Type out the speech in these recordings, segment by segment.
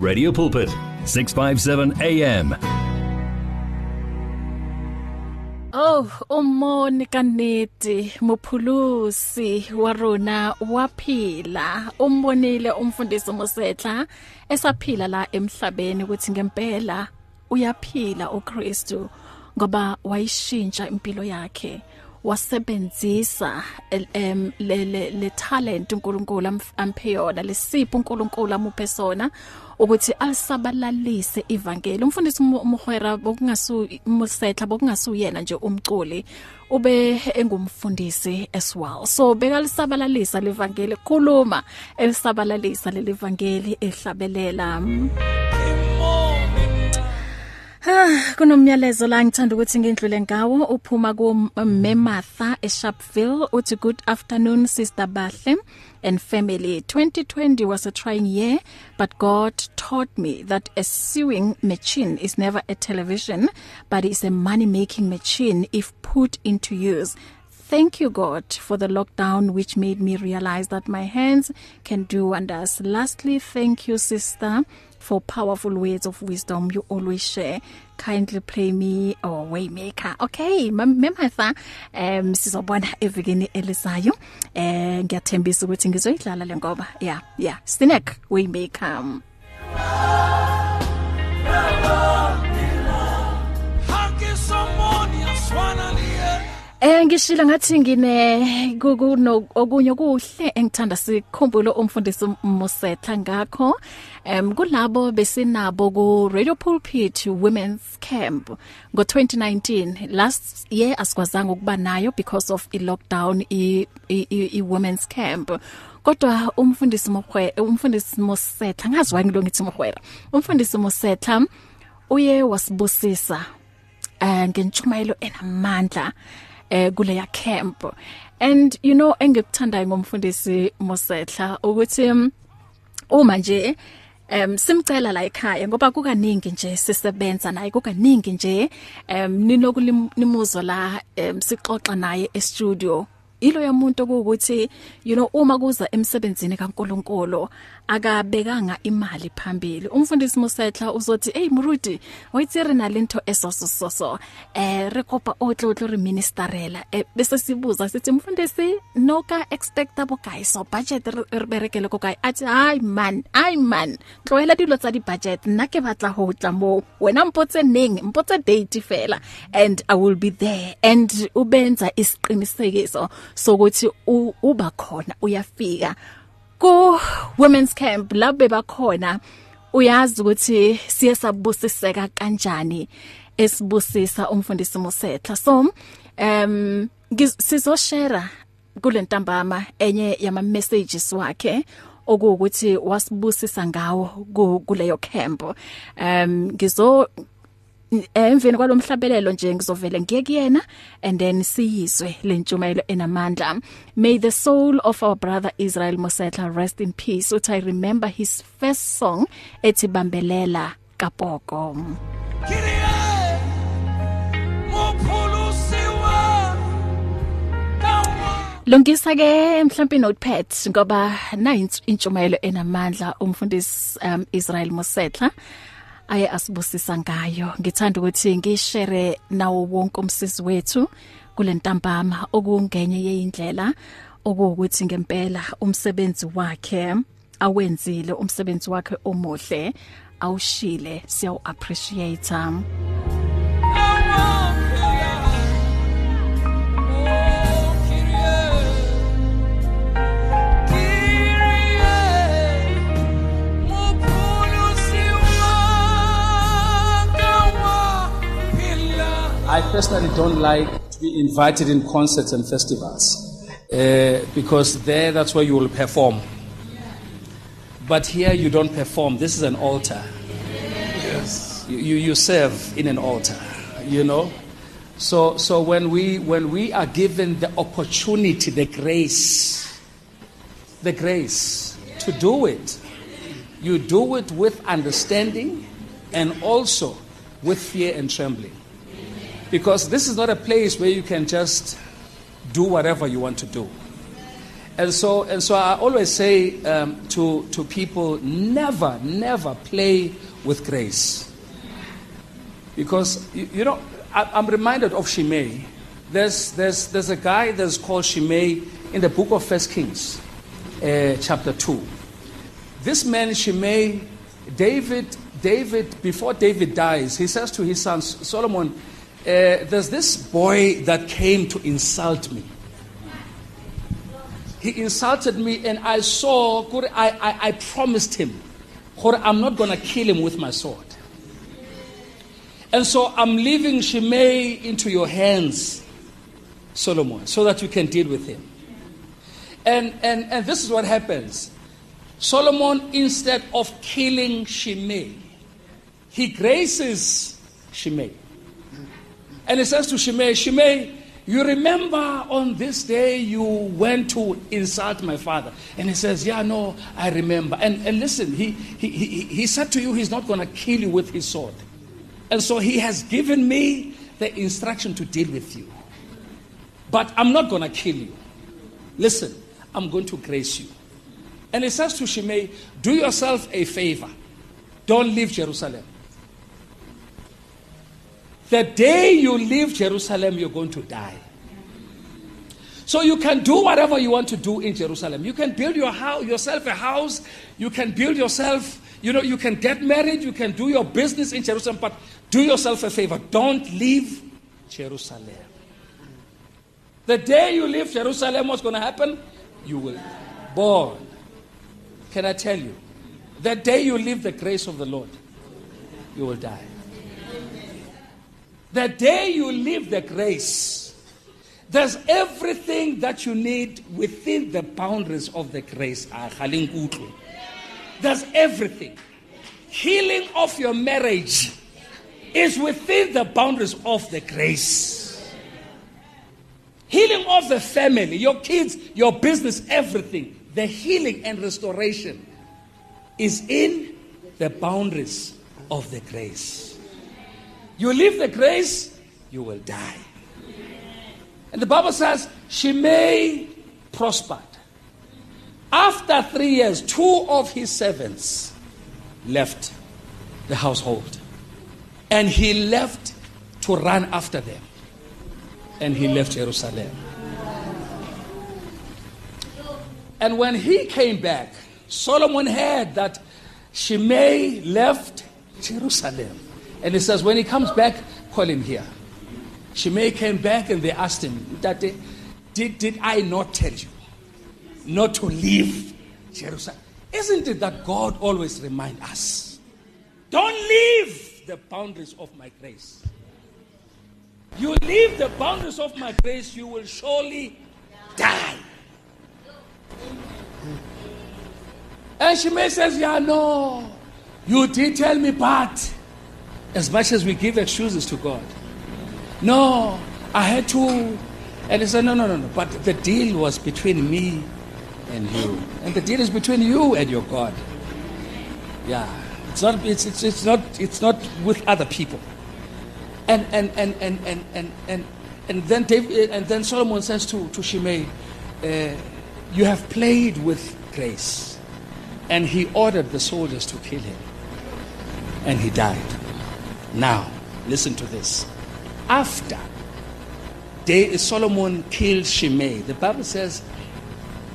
Radio Pulpit 657 AM Oh umoni kaneti muphulusi warona waphila. Umbonile umfundisi Mosetla esaphila la emhlabeni ukuthi ngempela uyaphila uKristu ngoba wayishintsha impilo yakhe. Wasebenzisa em le le, le talent uNkulunkulu amphe yona lesipho uNkulunkulu amuphe sona ukuthi alisabalalise ivangeli. Umfundisi umuhwera bokungasu musetla bokungasuyena nje umculi ube engumfundisi as well. So bekalisabalalisa levangeli khuluma elisabalalisa lelivangeli ehlabelela. Ah kunomyalezo la ngithanda ukuthi ngindlule ngawo. Uphuma ku Mematha eSharpeville uthi good afternoon sister Bahle and family. 2020 was a trying year but God taught me that a sewing machine is never a television but is a money making machine if put into use. Thank you God for the lockdown which made me realize that my hands can do wonders. Lastly, thank you sister for powerful words of wisdom you always share. Kindly play me or Waymaker. Okay, Mematha, um sizobona evikini elizayo. Eh ngiyathembisa ukuthi ngizoyidlala le ngoba. Yeah, yeah. Stinek Waymaker. Hake Eh ngishila ngathi ngine kuno okunye kuhle engithanda sikhumbule umfundisi Mosetla ngakho em kulabo besinabo ku Radio Pulpit Women's Camp ngo 2019 last year asikwazanga ukuba nayo because of i lockdown i, i, i Women's Camp. Kodwa umfundisi Mohwe umfundisi Mosetla ngazi wani lo ngithi Mohwera umfundisi Mosetla uye wasibusisa eh ngentshumayelo enamandla eh kuleya camp. And you know engikuthandayo ngomfundisi Mosetla ukuthi uma nje em simcela la ekhaya ngoba kukaningi nje sisebenza naye kukaningi nje em ninokulimuzwa la em sixoxa naye e studio ilo yamuntu ukuthi you know uma kuza emsebenzini kaNkuluNkulu akabekanga imali phambili. Umfundisi Mosetla uzothi hey Murudi wayitsere nalento esosososo eh rekopa otlotlo re ministerela eh, bese sibuza sithi mfundisi noka expectable guys so budget re berekele ko kae? Athi hay man ay man tloela dilo tsa di budget nna ke batla ho tla mo wena mpotse neng? Mpotse date fela and i will be there and ubenza isiqinisekiso sokuthi uba khona uyafika. Ku women's camp labe bakhona uyazi ukuthi siye sabusiseka kanjani esibusisa umfundisi Mosetla. So um sizoshare kulentambama enye yama messages wakhe okuwukuthi wasibusisa ngawo kuleyo camp. Um ngizo emveni kwalomhlabelelo nje ngizovela ngiye kuyena and then siyizwe lentshumayelo enamandla. May the soul of our brother Israel Mosetla rest in peace uthi i remember his first song ethi bambelela kapoko. Kirie Muphulusiwa Kawa Longisa ke mhlawumbe notepad ngoba na intshumayelo enamandla umfundisi um, Israel Mosetla aye asibusisa ngayo. Ngithanda ukuthi ngishare nawo wonke umsisi wethu kulentambama okungenye yeyindlela okuwukuthi ngempela umsebenzi wakhe awenzile umsebenzi wakhe omuhle awushile siyawu appreciate I personally don't like to be invited in concerts and festivals uh, because there, that's where you will perform. But here, you don't perform. This is an altar. Yes. You, you, you serve in an altar, you know. So, so when, we, when we are given the opportunity, the grace, the grace to do it, you do it with understanding and also with fear and trembling. Because this is not a place where you can just do whatever you want to do. And so, and so I always say um, to, to people never, never play with grace. Because, you, you know, I, I'm reminded of Shimei. There's, there's, there's a guy that's called Shimei in the book of First Kings, uh, chapter 2. This man, Shimei, David, David, before David dies, he says to his son Solomon, uh, There's this boy that came to insult me. He insulted me, and I saw, I, I, I promised him, I'm not going to kill him with my sword. And so I'm leaving Shimei into your hands, Solomon, so that you can deal with him. And, and, and this is what happens. Solomon, instead of killing Shimei, he graces Shimei. And he says to Shimei, Shimei, you remember on this day you went to insult my father. And he says, Yeah, no, I remember. And, and listen, he, he, he, he said to you he's not going to kill you with his sword. And so he has given me the instruction to deal with you. But I'm not going to kill you. Listen, I'm going to grace you. And he says to Shimei, Do yourself a favor. Don't leave Jerusalem. The day you leave Jerusalem, you're going to die. So you can do whatever you want to do in Jerusalem. You can build your house, yourself a house. You can build yourself, you know, you can get married. You can do your business in Jerusalem. But do yourself a favor. Don't leave Jerusalem. The day you leave Jerusalem, what's going to happen? You will born. Can I tell you? The day you leave the grace of the Lord, you will die. The day you leave the grace, there's everything that you need within the boundaries of the grace. Ah, there's everything. Healing of your marriage is within the boundaries of the grace. Healing of the family, your kids, your business, everything. The healing and restoration is in the boundaries of the grace. You leave the grace, you will die. And the Bible says, Shimei prospered. After three years, two of his servants left the household. And he left to run after them. And he left Jerusalem. And when he came back, Solomon heard that Shimei left Jerusalem. And he says, when he comes back, call him here. Shimei came back and they asked him, they, did, did I not tell you not to leave Jerusalem? Isn't it that God always remind us? Don't leave the boundaries of my grace. You leave the boundaries of my grace, you will surely die. And Shimei says, Yeah, no. You did tell me, but as much as we give excuses to God, no, I had to. And he said, No, no, no, no. But the deal was between me and you. And the deal is between you and your God. Yeah. It's not, it's, it's, it's not, it's not with other people. And, and, and, and, and, and, and, and, then, David, and then Solomon says to, to Shimei, uh, You have played with grace. And he ordered the soldiers to kill him. And he died. Now, listen to this. After Solomon killed Shimei, the Bible says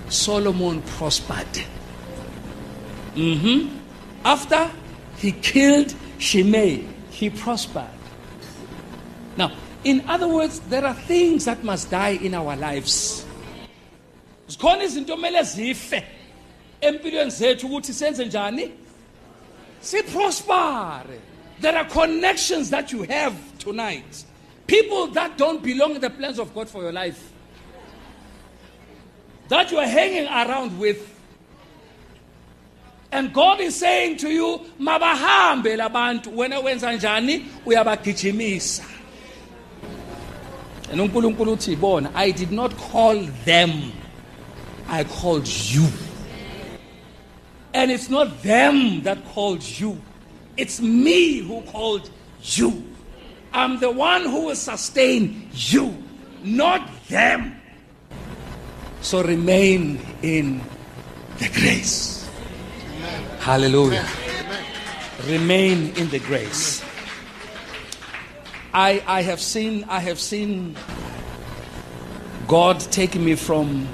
Solomon prospered. Mm-hmm. After he killed Shimei, he prospered. Now, in other words, there are things that must die in our lives. zikhona izinto kumele zife empilweni zethu ukuthi senze njani siprospere there are connections that you have tonight. People that don't belong in the plans of god for your life. That you are hanging around with. And god is saying to you mabahambe labantu. Wena wenza njani uyabagijimisa. And unkulunkulu uthi bona i did not call them. I called you. And it's not them that called you, it's me who called you. I'm the one who will sustain you, not them. So remain in the grace. Hallelujah. Remain in the grace. I, I have seen I have seen God taking me from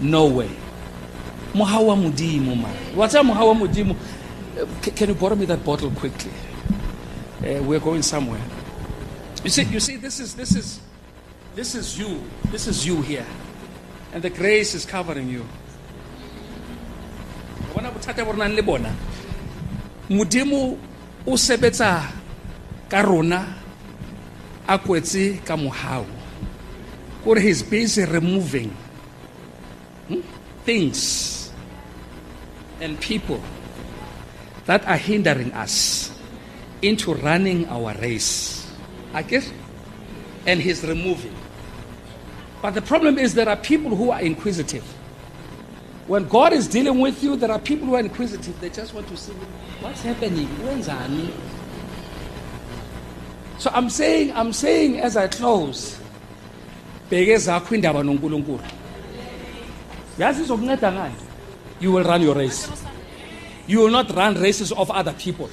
nowhere. Moha wa modimo man. What's a moha wa modimo? Uh, c- Can you borrow me that bottle quickly? Uh, we're going somewhere. You see, you see, this is this is this is you. This is you here. And the grace is covering you. Bona bothata bo re nang le bona. Modimo o sebetsa ka rona a kwetse ka mohau. Kore he's busy removing hmm, things and people that are hindering us into running our race. I guess? And he's removing. But the problem is there are people who are inquisitive. When God is dealing with you, there are people who are inquisitive. They just want to see what's happening. Wenzani? So I'm saying, I'm saying as I close, bheke zakho indaba noNkulunkulu. Yazi izokunceda ngani? You will run your race. You will not run races of other people.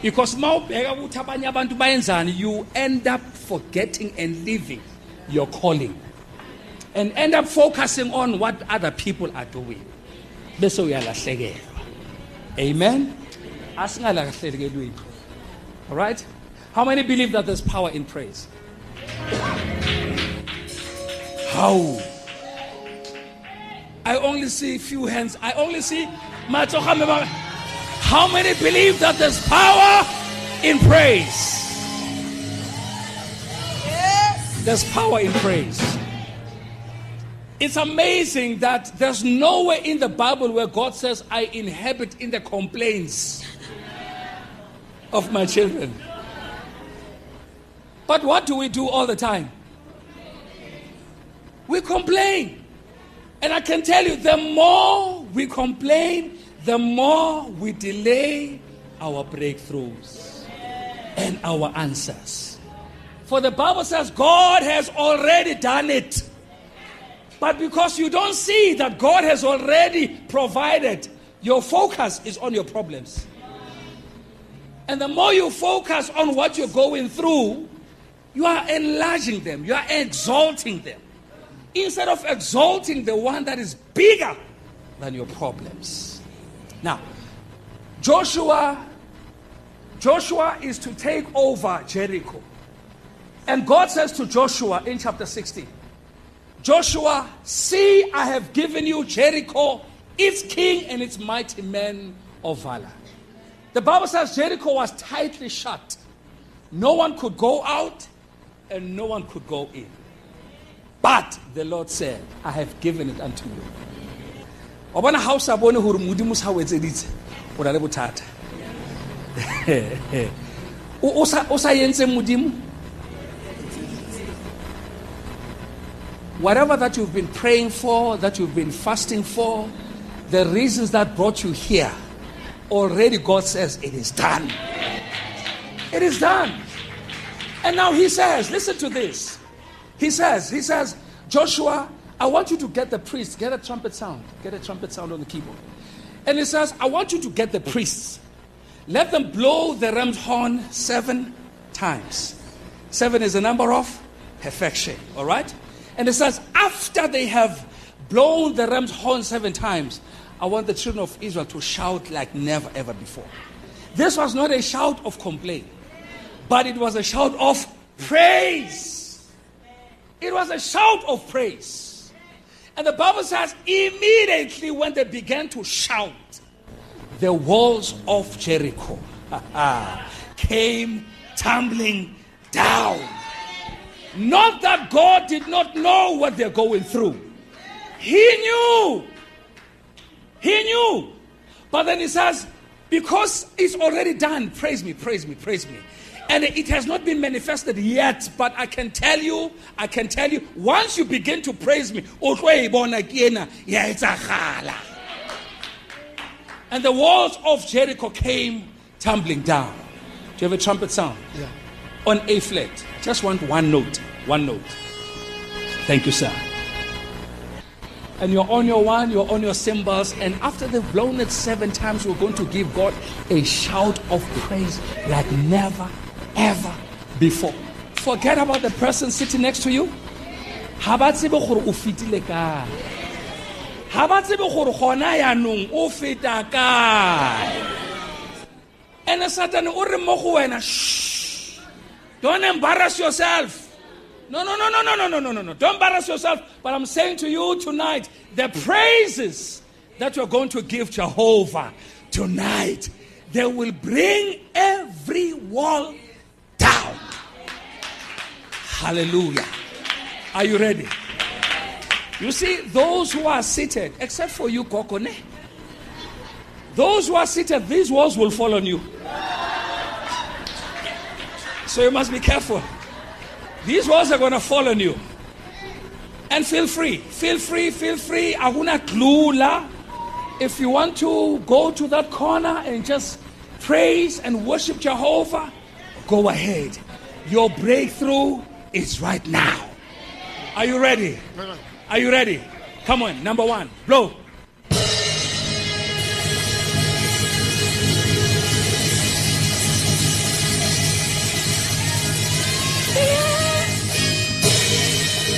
Because mawubheka ukuthi abanye abantu bayenzani, you end up forgetting and leaving your calling. And end up focusing on what other people are doing. Bese uyalahlekelwa. Amen. Asingalahlekelweni. All right? How many believe that there's power in praise? How? I only see few hands. I only see How many believe that there's power in praise? There's power in praise. It's amazing that there's nowhere in the Bible where God says, I inhabit in the complaints of my children. But what do we do all the time? We complain. And I can tell you, the more we complain, the more we delay our breakthroughs and our answers. For the Bible says God has already done it. But because you don't see that God has already provided, your focus is on your problems. And the more you focus on what you're going through, you are enlarging them, you are exalting them. Instead of exalting the one that is bigger than your problems. Now, Joshua Joshua is to take over Jericho. And God says to Joshua in chapter 16, Joshua, see, I have given you Jericho, its king and its mighty men of valor. The Bible says Jericho was tightly shut. No one could go out and no one could go in. But the Lord said, I have given it unto you. Wa bona ga o sa bone gore modimo sa o etseditse o na le bothata o sa o sa yentseng modimo whatever that you've been praying for, that you've been fasting for, the reasons that brought you here, already God says it is done. It is done. And now he says, listen to this. He says, he says, Joshua, I want you to get the priest, get a trumpet sound, get a trumpet sound on the keyboard. And he says, I want you to get the priests. Let them blow the ram's horn seven times. Seven is the number of perfection, all right? And it says, after they have blown the ram's horn seven times, I want the children of Israel to shout like never ever before. This was not a shout of complaint, but it was a shout of praise. It was a shout of praise. And the Bible says, immediately when they began to shout, the walls of Jericho came tumbling down. Not that God did not know what they're going through. He knew. He knew. But then he says, because it's already done, praise me, praise me, praise me. And it has not been manifested yet, but I can tell you, I can tell you, once you begin to praise me, e and the walls of Jericho came tumbling down. Do you have a trumpet sound? Yeah. On A flat. Just want one note. One note. Thank you, sir. And you're on your one, you're on your cymbals, and after they've blown it seven times, we're going to give God a shout of praise like never, ever before. Forget about the person sitting next to you. Ha ba tsebe gore o fetile kae. Ha ba tsebe gore gona yaanong o feta kae. And Satan o re mo go wena, shh. Don't embarrass yourself. No, no, no, no, no, no, no, no, no, no. Don't embarrass yourself. But I'm saying to you tonight, the praises that you're going to give Jehovah tonight, they will bring every wall. Hallelujah. Are you ready? You see, those who are seated, except for you, Kokone, those who are seated, these walls will fall on you. So you must be careful. These walls are going to fall on you. And feel free, feel free, feel free. Aguna klula. If you want to go to that corner and just praise and worship Jehovah, go ahead. Your breakthrough is right now. Are you ready? Are you ready? Come on, number one, blow.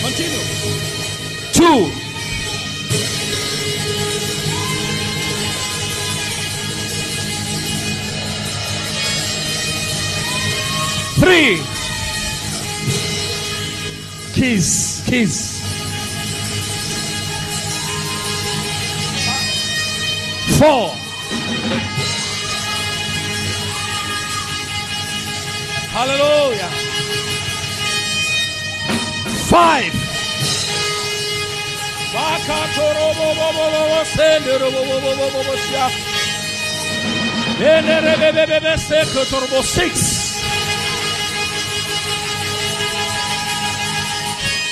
Continue. Two. Three. Kiss, kiss. Four. Hallelujah. Five. Six.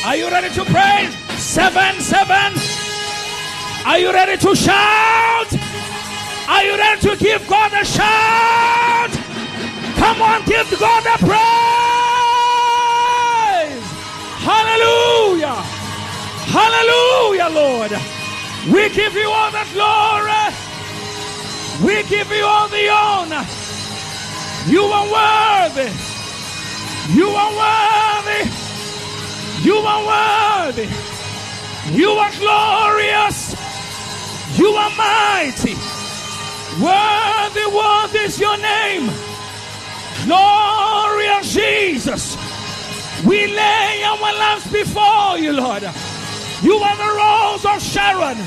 Are you ready to praise? Seven, seven. Are you ready to shout? Are you ready to give God a shout? Come on, give God a praise. Hallelujah. Hallelujah, Lord. We give you all the glory. We give you all the honor. You are worthy. You are worthy. You are worthy. You are glorious. You are mighty. Worthy, worthy is your name. Glorious Jesus. We lay our lives before you, Lord. You are the rose of Sharon.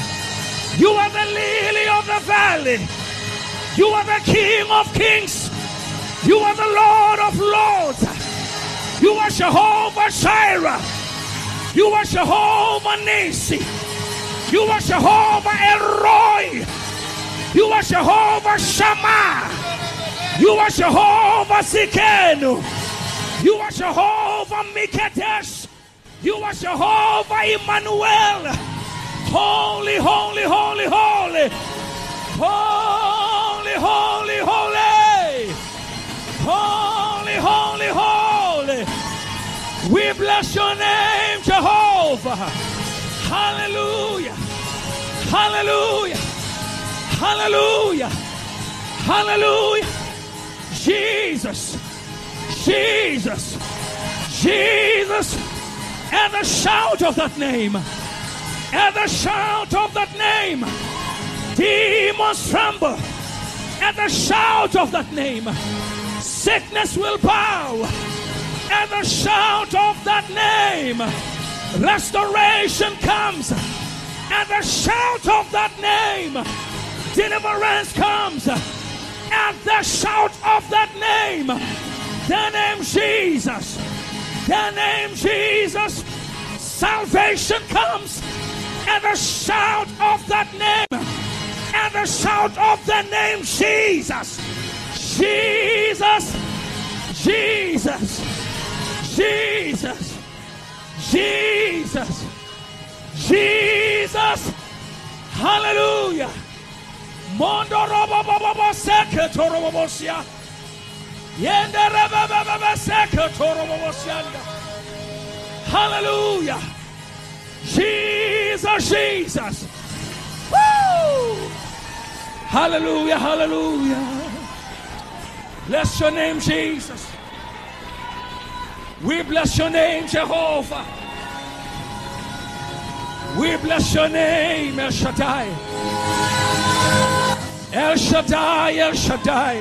You are the lily of the valley. You are the King of kings. You are the Lord of lords. You are Jehovah Jireh. You are Jehovah Nisi. You are Jehovah Elroy. You are Jehovah Shammah. You are Jehovah Sikenu. You are Jehovah Mikadesh. You are Jehovah Emmanuel. Holy, holy, holy, holy. Holy, holy, holy. Holy, holy, holy. We bless your name, Jehovah. Hallelujah. Hallelujah. Hallelujah. Hallelujah. Jesus. Jesus. Jesus. At the shout of that name. At the shout of that name. Demons tremble. At the shout of that name. Sickness will bow. At the shout of that name. Restoration comes. At the shout of that name. Deliverance comes. At the shout of that name. The name Jesus. The name Jesus. Salvation comes. At the shout of that name. At the shout of the name Jesus. Jesus. Jesus. Jesus. Jesus. Jesus. Hallelujah. Mondo robo bobo bo seke toro bobo sia. Yende rebe bebe be seke toro bobo sianda. Hallelujah. Jesus. Jesus. Woo! Hallelujah, hallelujah. Bless your name, Jesus. We bless your name, Jehovah. We bless your name, El Shaddai. El Shaddai, El Shaddai.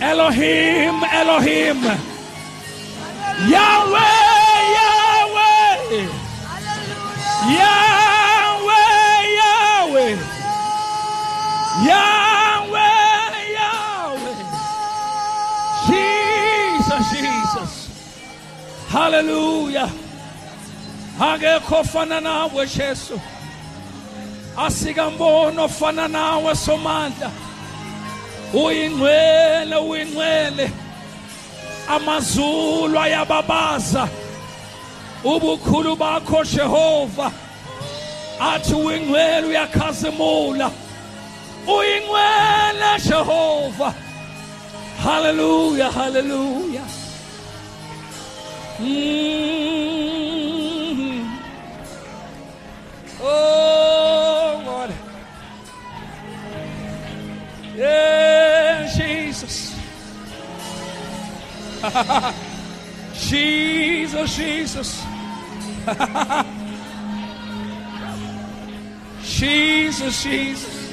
Elohim, Elohim. Yahweh, Yahweh. Yahweh, Yahweh. Yahweh, Yahweh. Jesus, Jesus. Hallelujah. Akekho fana nawe Jesu. Asikambono fana nawe somandla. Uyingcwele, uyingcwele. Amazulu ayababaza. Ubukhulu bakho Jehova. Athi uyingcwele uyakhazimula. Uyingcwele Jehova. Hallelujah, hallelujah. Mm. Oh, Lord. Yeah, Jesus. Jesus, Jesus. Jesus, Jesus.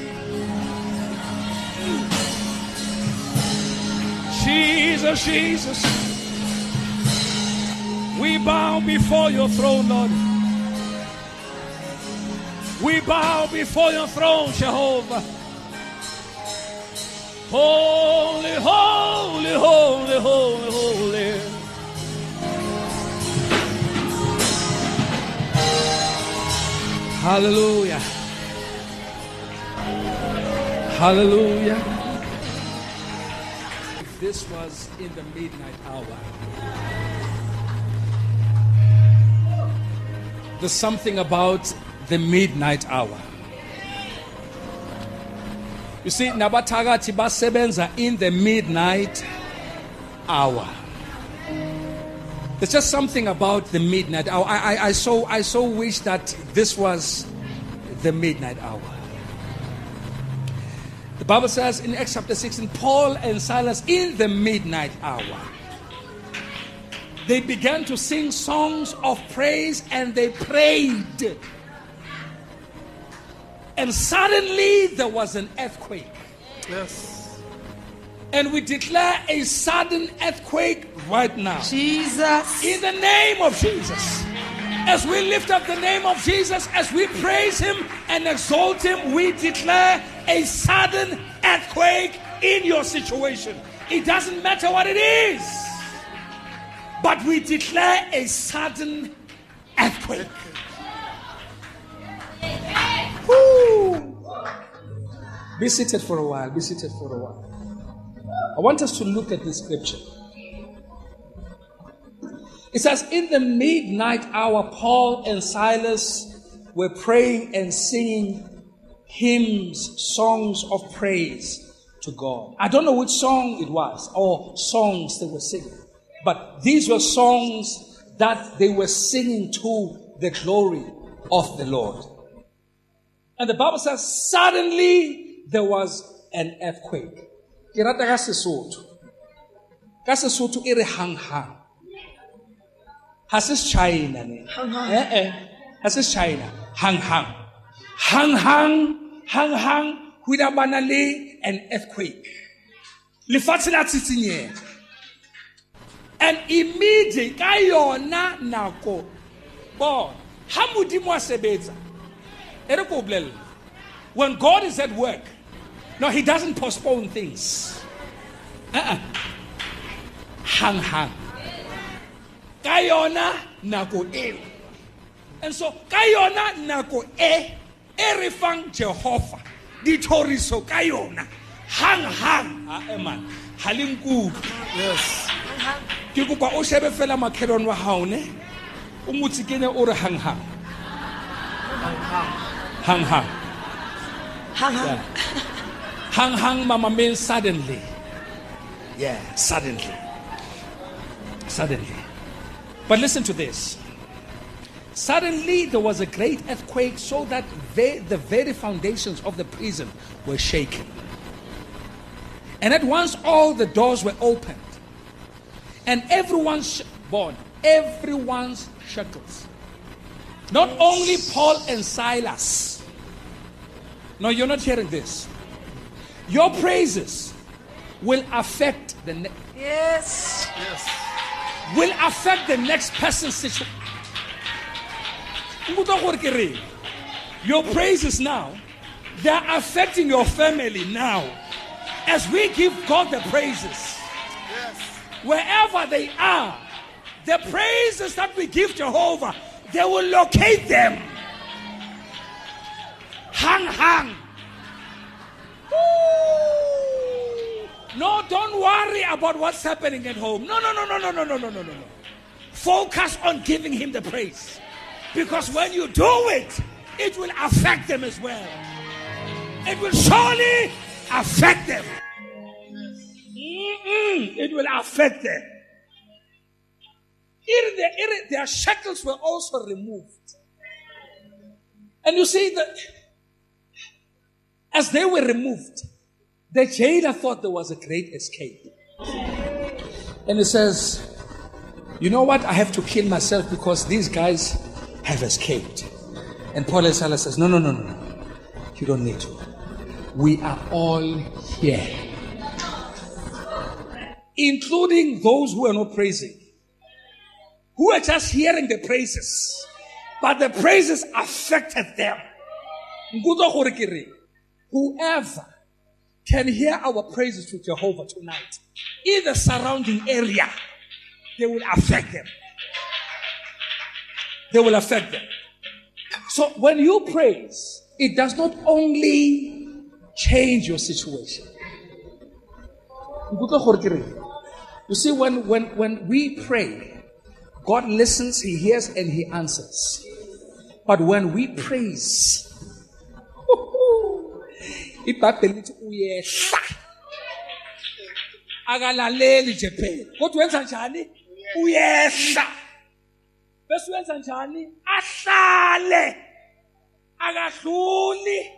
Jesus, Jesus. We bow before your throne, Lord. We bow before your throne, Jehovah. Holy, holy, holy, holy, holy. Hallelujah. Hallelujah. This was in the midnight hour. There's something about the midnight hour. You see, nabathakathi basebenza in the midnight hour. There's just something about the midnight hour. I, I, I, so, I so wish that this was the midnight hour. The Bible says in Acts chapter 16, Paul and Silas in the midnight hour. They began to sing songs of praise and they prayed. And suddenly there was an earthquake. Yes. And we declare a sudden earthquake right now. Jesus. In the name of Jesus. As we lift up the name of Jesus, as we praise Him and exalt Him, we declare a sudden earthquake in your situation. It doesn't matter what it is, but we declare a sudden earthquake. Woo. Be seated for a while. Be seated for a while. I want us to look at this scripture. It says, In the midnight hour, Paul and Silas were praying and singing hymns, songs of praise to God. I don't know which song it was or songs they were singing, but these were songs that they were singing to the glory of the Lord. And the Bible says, suddenly there was an earthquake. Ke rata ka Sesotho. Ka Sesotho e re hang hang. Ha se China ne. Eh eh. Ha se China. Hang hang. Hang hang hang hang ho ila bana le an earthquake. Lefatshe la tsitsinyeha. And immediately ka yona nako bona ha modimo a sebetsa e re ko bolella when God is at work no he doesn't postpone things. Uh-uh. hang hang. Ka yona nako eo. And so ka yona nako e e re fang Jehova. Dithoriso ka yona. Hang hang. A eman. Ha le nkutlwe Yes. ke kopa o shebe fela makhelwane wa hao ne? O mo tsikene o re hang hang. Hang hang. Hang hang. hang hang mama means suddenly yeah suddenly suddenly but listen to this Suddenly, there was a great earthquake, so that ve- the very foundations of the prison were shaken. And at once, all the doors were opened, and everyone's born, everyone's shackles. Not only Paul and Silas. No, you're not hearing this. Your praises will affect the ne- Yes. will affect the next person's situation. Your praises now, they are affecting your family now. As we give God the praises, wherever they are, the praises that we give Jehovah, they will locate them. Hang, hang. No, don't worry about what's happening at home. No, no, no, no, no, no, no, no, no, no. Focus on giving him the praise. Because when you do it, it will affect them as well. It will surely affect them. Mm-mm, it will affect them. Their shackles were also removed. And you see that as they were removed, the jailer thought there was a great escape. And he says, You know what? I have to kill myself because these guys have escaped. And Paul Silas says, No, no, no, no, no. You don't need to. We are all here. Including those who are not praising, who are just hearing the praises, but the praises affected them. Whoever can hear our praises to Jehovah tonight in the surrounding area, they will affect them. They will affect them. So when you praise, it does not only change your situation. You see, when, when, when we pray, God listens, He hears, and He answers. But when we praise, ibhayibheli lithi uyehla. Akalaleli nje phela. Kodwa wenza njani? Uyehla. Bese wenza njani? Ahlale. Akadluli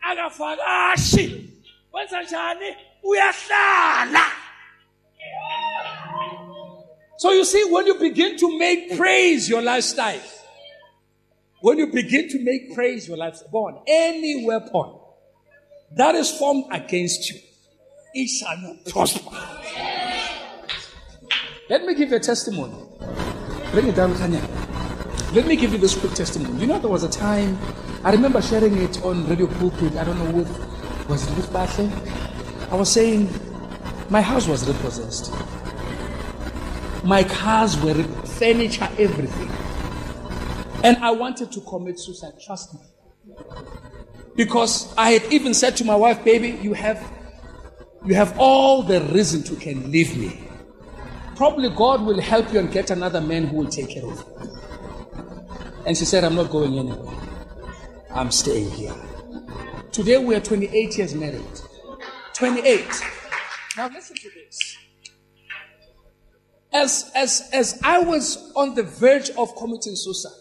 akavakashi. Wenza njani? Uyahlala. So you see when you begin to make praise your lifestyle when you begin to make praise your lifestyle born any weapon that is formed against you, it shall not prosper. Let me give you a testimony. Bring it down, Kanya. Let me give you this quick testimony. You know, there was a time, I remember sharing it on Radio Pulpit. I don't know with, was it with Batle? I was saying, my house was repossessed. My cars were, rep- furniture, everything. And I wanted to commit suicide, trust me. Because I had even said to my wife, baby, you have you have all the reason to can leave me. Probably God will help you and get another man who will take care of you. And she said, I'm not going anywhere. I'm staying here. Today we are 28 years married. 28. Now listen to this. As as as I was on the verge of committing suicide,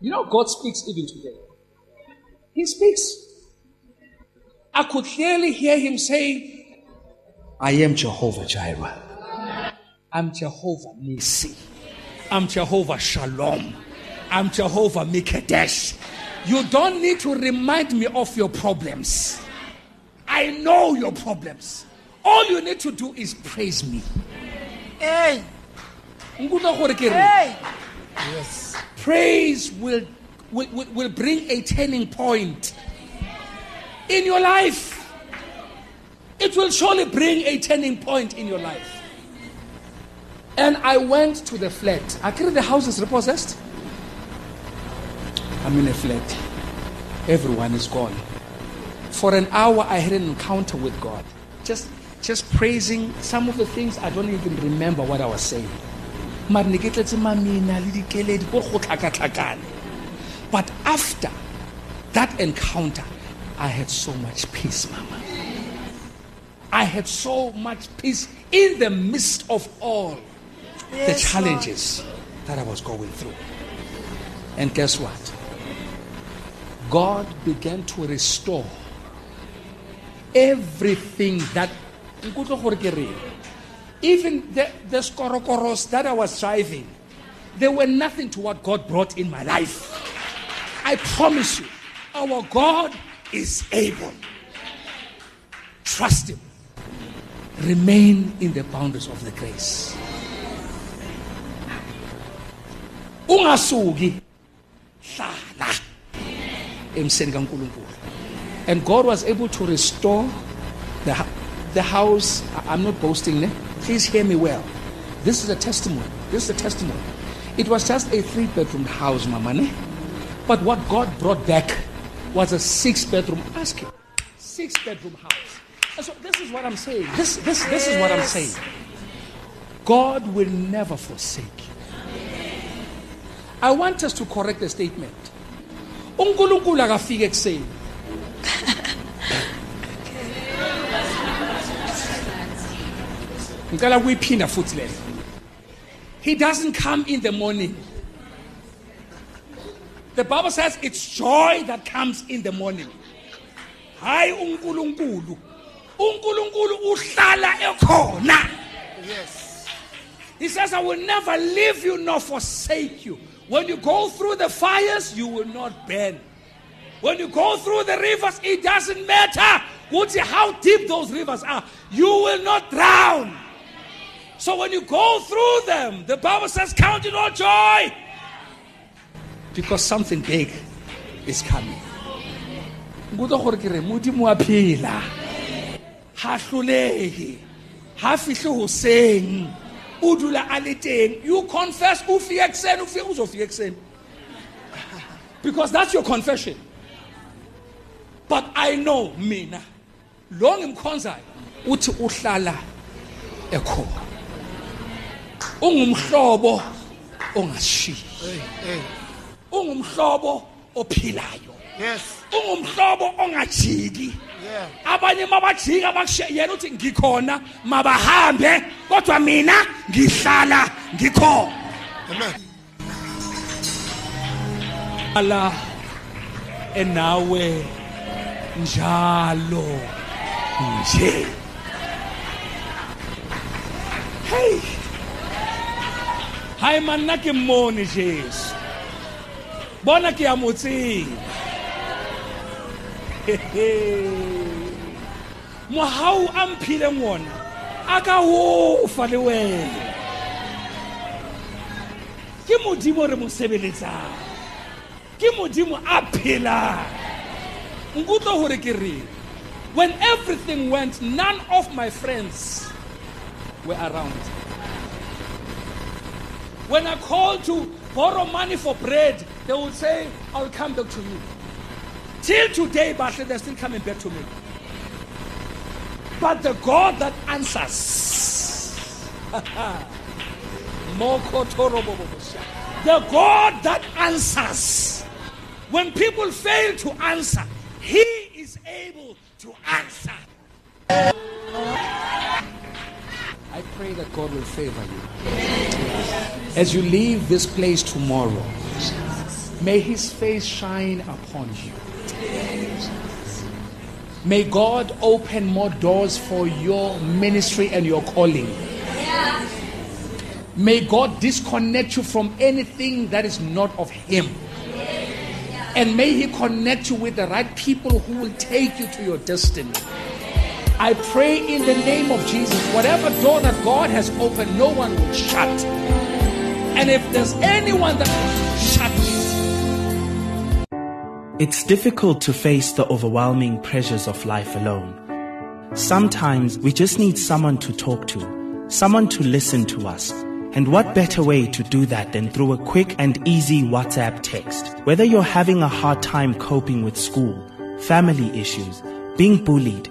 you know God speaks even today. He speaks. I could clearly hear him say, I am Jehovah Jireh. I'm Jehovah Nisi. I'm Jehovah Shalom. I'm Jehovah Mikadesh. You don't need to remind me of your problems. I know your problems. All you need to do is praise me. Hey. Hey. praise will, will, will, will bring a turning point in your life. It will surely bring a turning point in your life. And I went to the flat. I carry the house is repossessed. I'm in a flat. Everyone is gone. For an hour, I had an encounter with God. Just, just praising some of the things I don't even remember what I was saying. But after that encounter i had so much peace mama i had so much peace in the midst of all the Yes, challenges that i was going through And guess what? God began to restore everything that even the, the skorokoros that I was driving, they were nothing to what God brought in my life. I promise you, our God is able. Trust Him. Remain in the boundaries of the grace. Ungasuki hlala emseni kaNkulunkulu. And God was able to restore the, the house. I'm not boasting, ne? please hear me well. This is a testimony. This is a testimony. It was just a three bedroom house, Mama. Ne? But what God brought back was a six bedroom. Ask him. Six bedroom house. And so this is what I'm saying. This, this, this is what I'm saying. God will never forsake you. I want us to correct the statement. uNkulunkulu akafike ekuseni. Ngicela kuyiphinda futhi le. He doesn't come in the morning. The Bible says it's joy that comes in the morning. Hayi uNkulunkulu. uNkulunkulu uhlala ekhona. He says, I will never leave you nor forsake you. When you go through the fires, you will not burn. When you go through the rivers, it doesn't matter what, how deep those rivers are, you will not drown. So when you go through them, the Bible says, Count it all joy. Because something big is coming. Nkutlwa gore ke re modimo wa phela. Ha hlolege ha fihle hoseng. O dula a le teng. You confess o fike ekuseni o fike uzofika ekuseni because that's your confession. But i know mina lo ngimkhonzayo uthi uhlala ekhona. Ungumhlobo ongashiyi. Ungumhlobo ophilayo Yes. ungumhlobo ongajiki Yeah. abanye mabajika bakushiya yena uthi ngikhona mabahambe kodwa mina ngihlala ngikhona Amen. ala enawe njalo nje hey hayi man nna ke mmone jesu bona ke ya motseng mohau a mphileng ona a ka ofa le wena. Ke modimo re mo sebeletsang ke modimo a phelang nkutlwa gore ke reng when everything went none of my friends were around. When i called to borrow money for bread they would say i'll come back to you till today bahle they're still coming back to me but the god that answers. The God that answers. When people fail to answer, He is able to answer. Pray that God will favor you. As you leave this place tomorrow, may His face shine upon you. May God open more doors for your ministry and your calling. May God disconnect you from anything that is not of Him. And may He connect you with the right people who will take you to your destiny. I pray in the name of Jesus, whatever door that God has opened, no one will shut. And if there's anyone that shut it, It's difficult to face the overwhelming pressures of life alone. Sometimes we just need someone to talk to, someone to listen to us. And what better way to do that than through a quick and easy WhatsApp text? Whether you're having a hard time coping with school, family issues, being bullied,